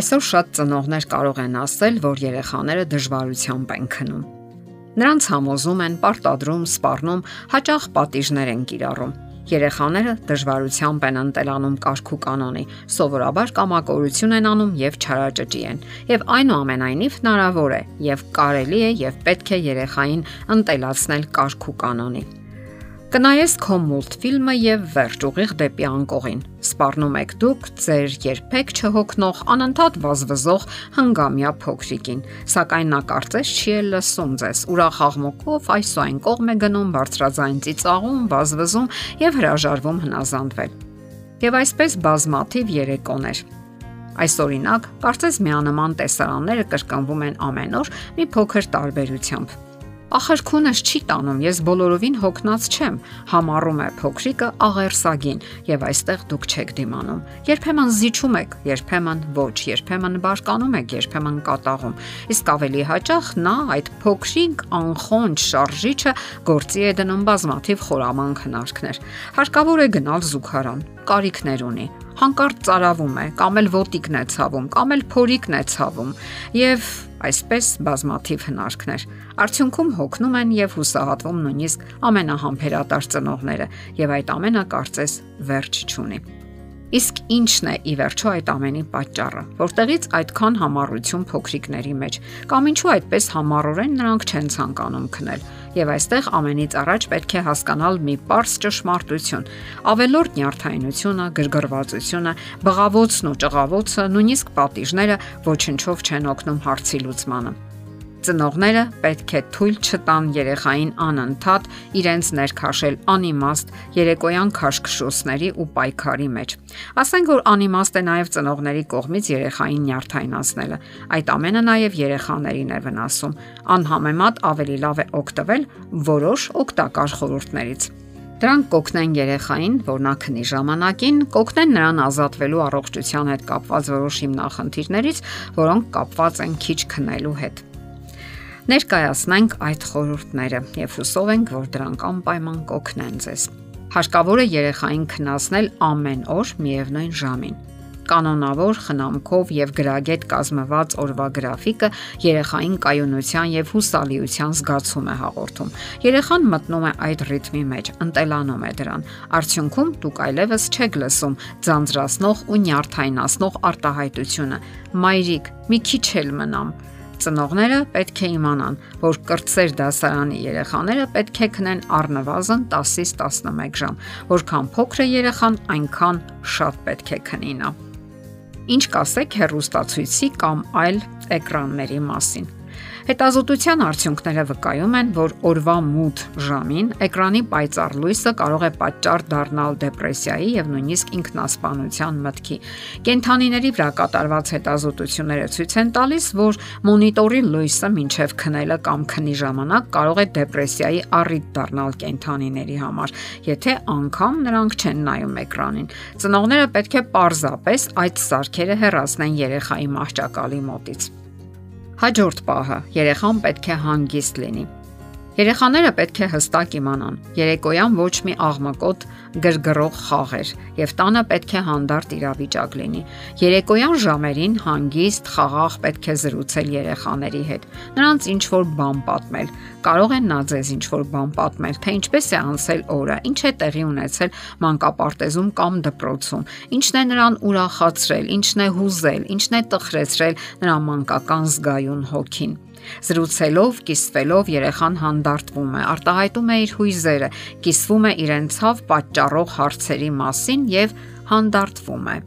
Այսօր շատ ծնողներ կարող են ասել, որ երեխաները դժվարությամբ են քնում։ Նրանց համոզում են, պարտադրում, սպառնում, հաճախ պատիժներ են կիրառում։ Երեխաները դժվարությամբ են ընտելանում կարգ ու կանոնի, սովորաբար կամակորություն են անում եւ չարաճճի են։ Եվ այնուամենայնիվ հնարավոր է եւ կարելի է եւ պետք է երեխային ընտելացնել կարգ ու կանոնի։ Կնայես քո մուլտֆիլմը եւ վերջ ուղիղ դեպի անկողին։ Սպառնում եք դուք ձեր երբեք չհոգնող անընդհատ վազվզող հնգամյա փոքրիկին, սակայն նա կարծես չի լսում ձեզ։ Ուրախ աղմուկով այս ու այն կողմ է գնում բարձրաձայն ծիծաղում, վազվզում եւ հրաժարվում հնազանդվել։ Եվ այսպես բազմաթիվ երեկոներ։ Այս օրինակ, կարծես միանման տեսարանները կրկնվում են ամեն օր մի փոքր տարբերությամբ Ախր քունս չի տանում, ես բոլորովին հոգնած չեմ, համառում է փոքրիկը աղերսագին, եւ այստեղ դուք չեք դիմանում։ Երբեմն զիջում եք, երբեմն ոչ, երբեմն բարկանում եք, երբեմն կատաղում։ Իսկ ավելի հաճախ նա այդ փոքրիկ անխոնջ շարժիչը գործի է դնում բազմաթիվ խորամանկ հնարքներ։ Հարկավոր է գնալ զուգարան, կարիքներ ունի հանկարծ ծարավում է, կամ էլ ոտիկն է ցավում, կամ էլ փորիկն է ցավում, եւ այսպես բազմաթիվ հնարքներ։ Արդյունքում հոգնում են եւ հուսահատվում նույնիսկ ամենահամբերատար ծնողները, եւ այդ ամենը կարծես վերջ չունի։ Իսկ ի՞նչն է ի վերջո այդ ամենի պատճառը, որտեղից այդքան համառություն փոքրիկների մեջ, կամ ինչու այդպես համառորեն նրանք չեն ցանկանում քնել։ Եվ այստեղ ամենից առաջ պետք է հասկանալ մի པարս ճշմարտություն։ Ավելորդ նյարդայնությունը, գրգռվածությունը, բղավոցն ու ճղավոցը, նույնիսկ պատիժները ոչնչով չեն օգնում հարցի լուծմանը։ Ծնողները պետք է թույլ չտան երեխային անընդհատ իրենց ներքաշել անիմաստ երեկոյան քաշքշոսների ու պայքարի մեջ։ Ասենք որ անիմաստ է նաև ծնողների կողմից երեխային նյարդայնացնելը։ Այդ ամենը նաև երեխաներին է վնասում։ Անհամեմատ ավելի լավ է օգտվել որոշ օգտակար խորհուրդներից։ Դրանք կօգնեն երեխային, որ նա քնի ժամանակին, կօգնեն նրան ազատվելու առողջության հետ կապված որոշ հիմնախնդիրներից, որոնք կապված են քիչ քնելու հետ ներկայացնենք այդ խորհուրդները եւ հուսով ենք, որ դրանք անպայման կօգնեն ձեզ։ Հարկավոր է երեխային քնասնել ամեն օր միևնույն ժամին կանոնավոր խնամքով եւ գրագետ կազմված օրվա գրաֆիկը երեխային կայունության եւ հուսալիության զգացում է հաղորդում։ Երեխան մտնում է այդ ռիթմի մեջ, ընտելանում է դրան։ Արդյունքում դուք այլևս չեք լսում ձանձրացնող ու նյարդայնացնող արտահայտությունը։ Մայրիկ, մի քիչ էլ մնամ Ծնողները պետք է իմանան, որ կրտսեր դասարանի երեխաները պետք է քնեն առնվազն 10-ից 11 ժամ, որքան փոքր է երեխան, այնքան շատ պետք է քնի նա։ Ինչ կասեք հերոստացույցի կամ այլ էկրանների մասին։ Հետազոտության արդյունքները վկայում են, որ օրվա մութ ժամին էկրանի պայծառ լույսը կարող է պատճառ դառնալ դեպրեսիայի եւ նույնիսկ ինքնասպանության մտքի։ Կենթանիների վրա կատարված հետազոտությունները ցույց են տալիս, որ մոնիտորի լույսը մինչև քնելը կամ քնի ժամանակ կարող է դեպրեսիայի առիթ դառնալ կենթանիների համար, եթե անգամ նրանք չեն նայում էկրանին։ Ծնողները պետք է պարզապես այդ սարքերը հեռացնեն երեխայի մահճակալի մոտից։ Հաջորդ պահը՝ երեխան պետք է հանգիստ լինի։ Երեխաները պետք է հստակ իմանան. երեկոյան ոչ մի աղմկոտ գրգռող խաղեր եւ տանը պետք է հանդարտ իրավիճակ լինի։ Երեկոյան ժամերին հանգիստ խաղաղ պետք է զրուցել երեխաների հետ։ Նրանց ինչ որ բան պատմել։ Կարող են նա ձեզ ինչ որ բան պատմել, թե ինչպես է անցել օրը, ինչ է տեղի ունեցել մանկապարտեզում կամ դպրոցում, ինչն է նրան ուրախացրել, ինչն է հուզել, ինչն է տխրեցրել նրա մանկական զգայուն հոգին։ Զրուցելով, կիսվելով երեխան հանդարտվում է, արտահայտում է իր հույզերը, կիսվում է իրեն ցավ պատճառող հարցերի մասին եւ հանդարտվում է։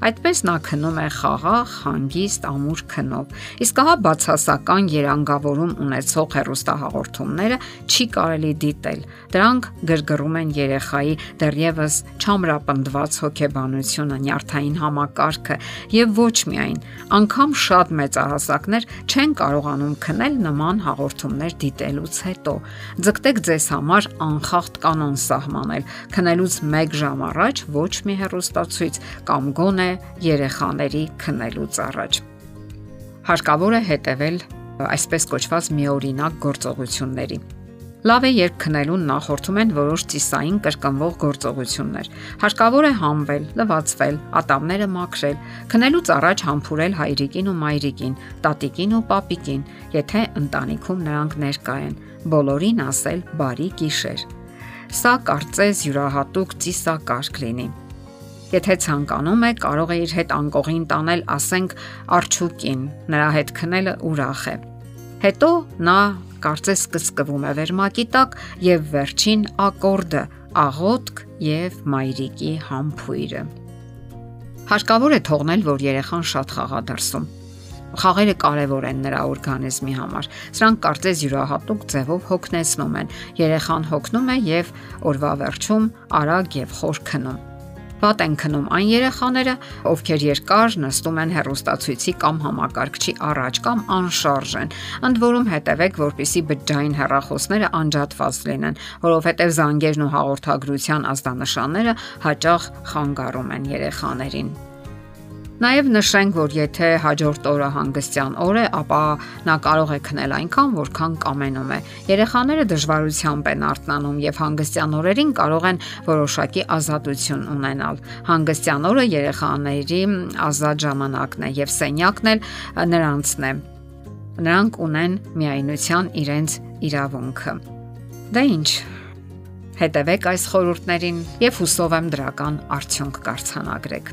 Այդպես նա քնում է խաղաղ, հանգիստ, ամուր քնով։ Իսկ հա բացասական երանգավորում ունեցող հերոստահաղորդումները չի կարելի դիտել։ Դրանք գրգռում են երեխայի դեռևս չամրապնդված հոգեբանությունը, նյարդային համակարգը եւ ոչ միայն, անկամ շատ մեծահասակներ չեն կարողանում քնել նման հաղորդումներ դիտելուց հետո։ Ձգտեք ձեզ համար անխախտ կանոն սահմանել։ Քնելուց 1 ժամ առաջ ոչ մի հերոստացույց կամ գոնե երեխաների քնելուց առաջ։ Հարկավոր է հետևել այսպես կոչված միօրինակ գործողությունների։ Լավ է, երբ քնելուն նախորդում են որոշ ծիսային կրկնվող գործողություններ։ Հարկավոր է համվել, լվացվել, ատամները մաքրել, քնելուց առաջ համբուրել հայրիկին ու մայրիկին, տատիկին ու պապիկին, եթե ընտանիքում նրանք ներկա են, բոլորին ասել բարի գիշեր։ Սա կարծես յուրահատուկ ծիսակարգ լինի։ Եթե ցանկանում է, կարող է իր հետ անկողին տանել, ասենք, արջուկին։ Նրա հետ քնելը ուրախ է։ Հետո նա կարծես կսկվում է վերմակի տակ եւ վերջին ակորդը աղոտք եւ մայրիկի համբույրը։ Հարկավոր է թողնել, որ երեխան շատ խաղա դրսում։ Խաղերը կարևոր են նրա օրգանիզմի համար։ Սրանք կարծես յուրահատուկ ձևով հոգնեցնում են։ Երեխան հոգնում է եւ օրվա վերջում արագ եւ խոր քնում։ Վատ են քնում այն երեխաները, ովքեր երկար նստում են հեռուստացույցի կամ համակարգչի առաջ կամ անշարժ են։ Ընդ որում հետևեք, որpիսի բջջային հեռախոսները անջատված լինեն, որովհետև զանգերն ու հաղորդագրության ազդանշանները հաճախ խանգարում են երեխաներին։ Նաև նշենք, որ եթե հաջորդ օրը հանգստյան օր է, ապա նա կարող է քնել այնքան, որքան կամենում է։ Երեխաները դժվարությամբ են արթնանում եւ հանգստյան օրերին կարող են որոշակի ազատություն ունենալ։ Հանգստյան օրը երեխաների ազատ ժամանակն է եւ սենյակն էլ նրանցն է։ Նրանք ունեն միայնության իրենց իրավունքը։ Դա ինչ Հետևեք այս խորհուրդներին եւ հուսով եմ դրական արդյունք կարձանագրեք։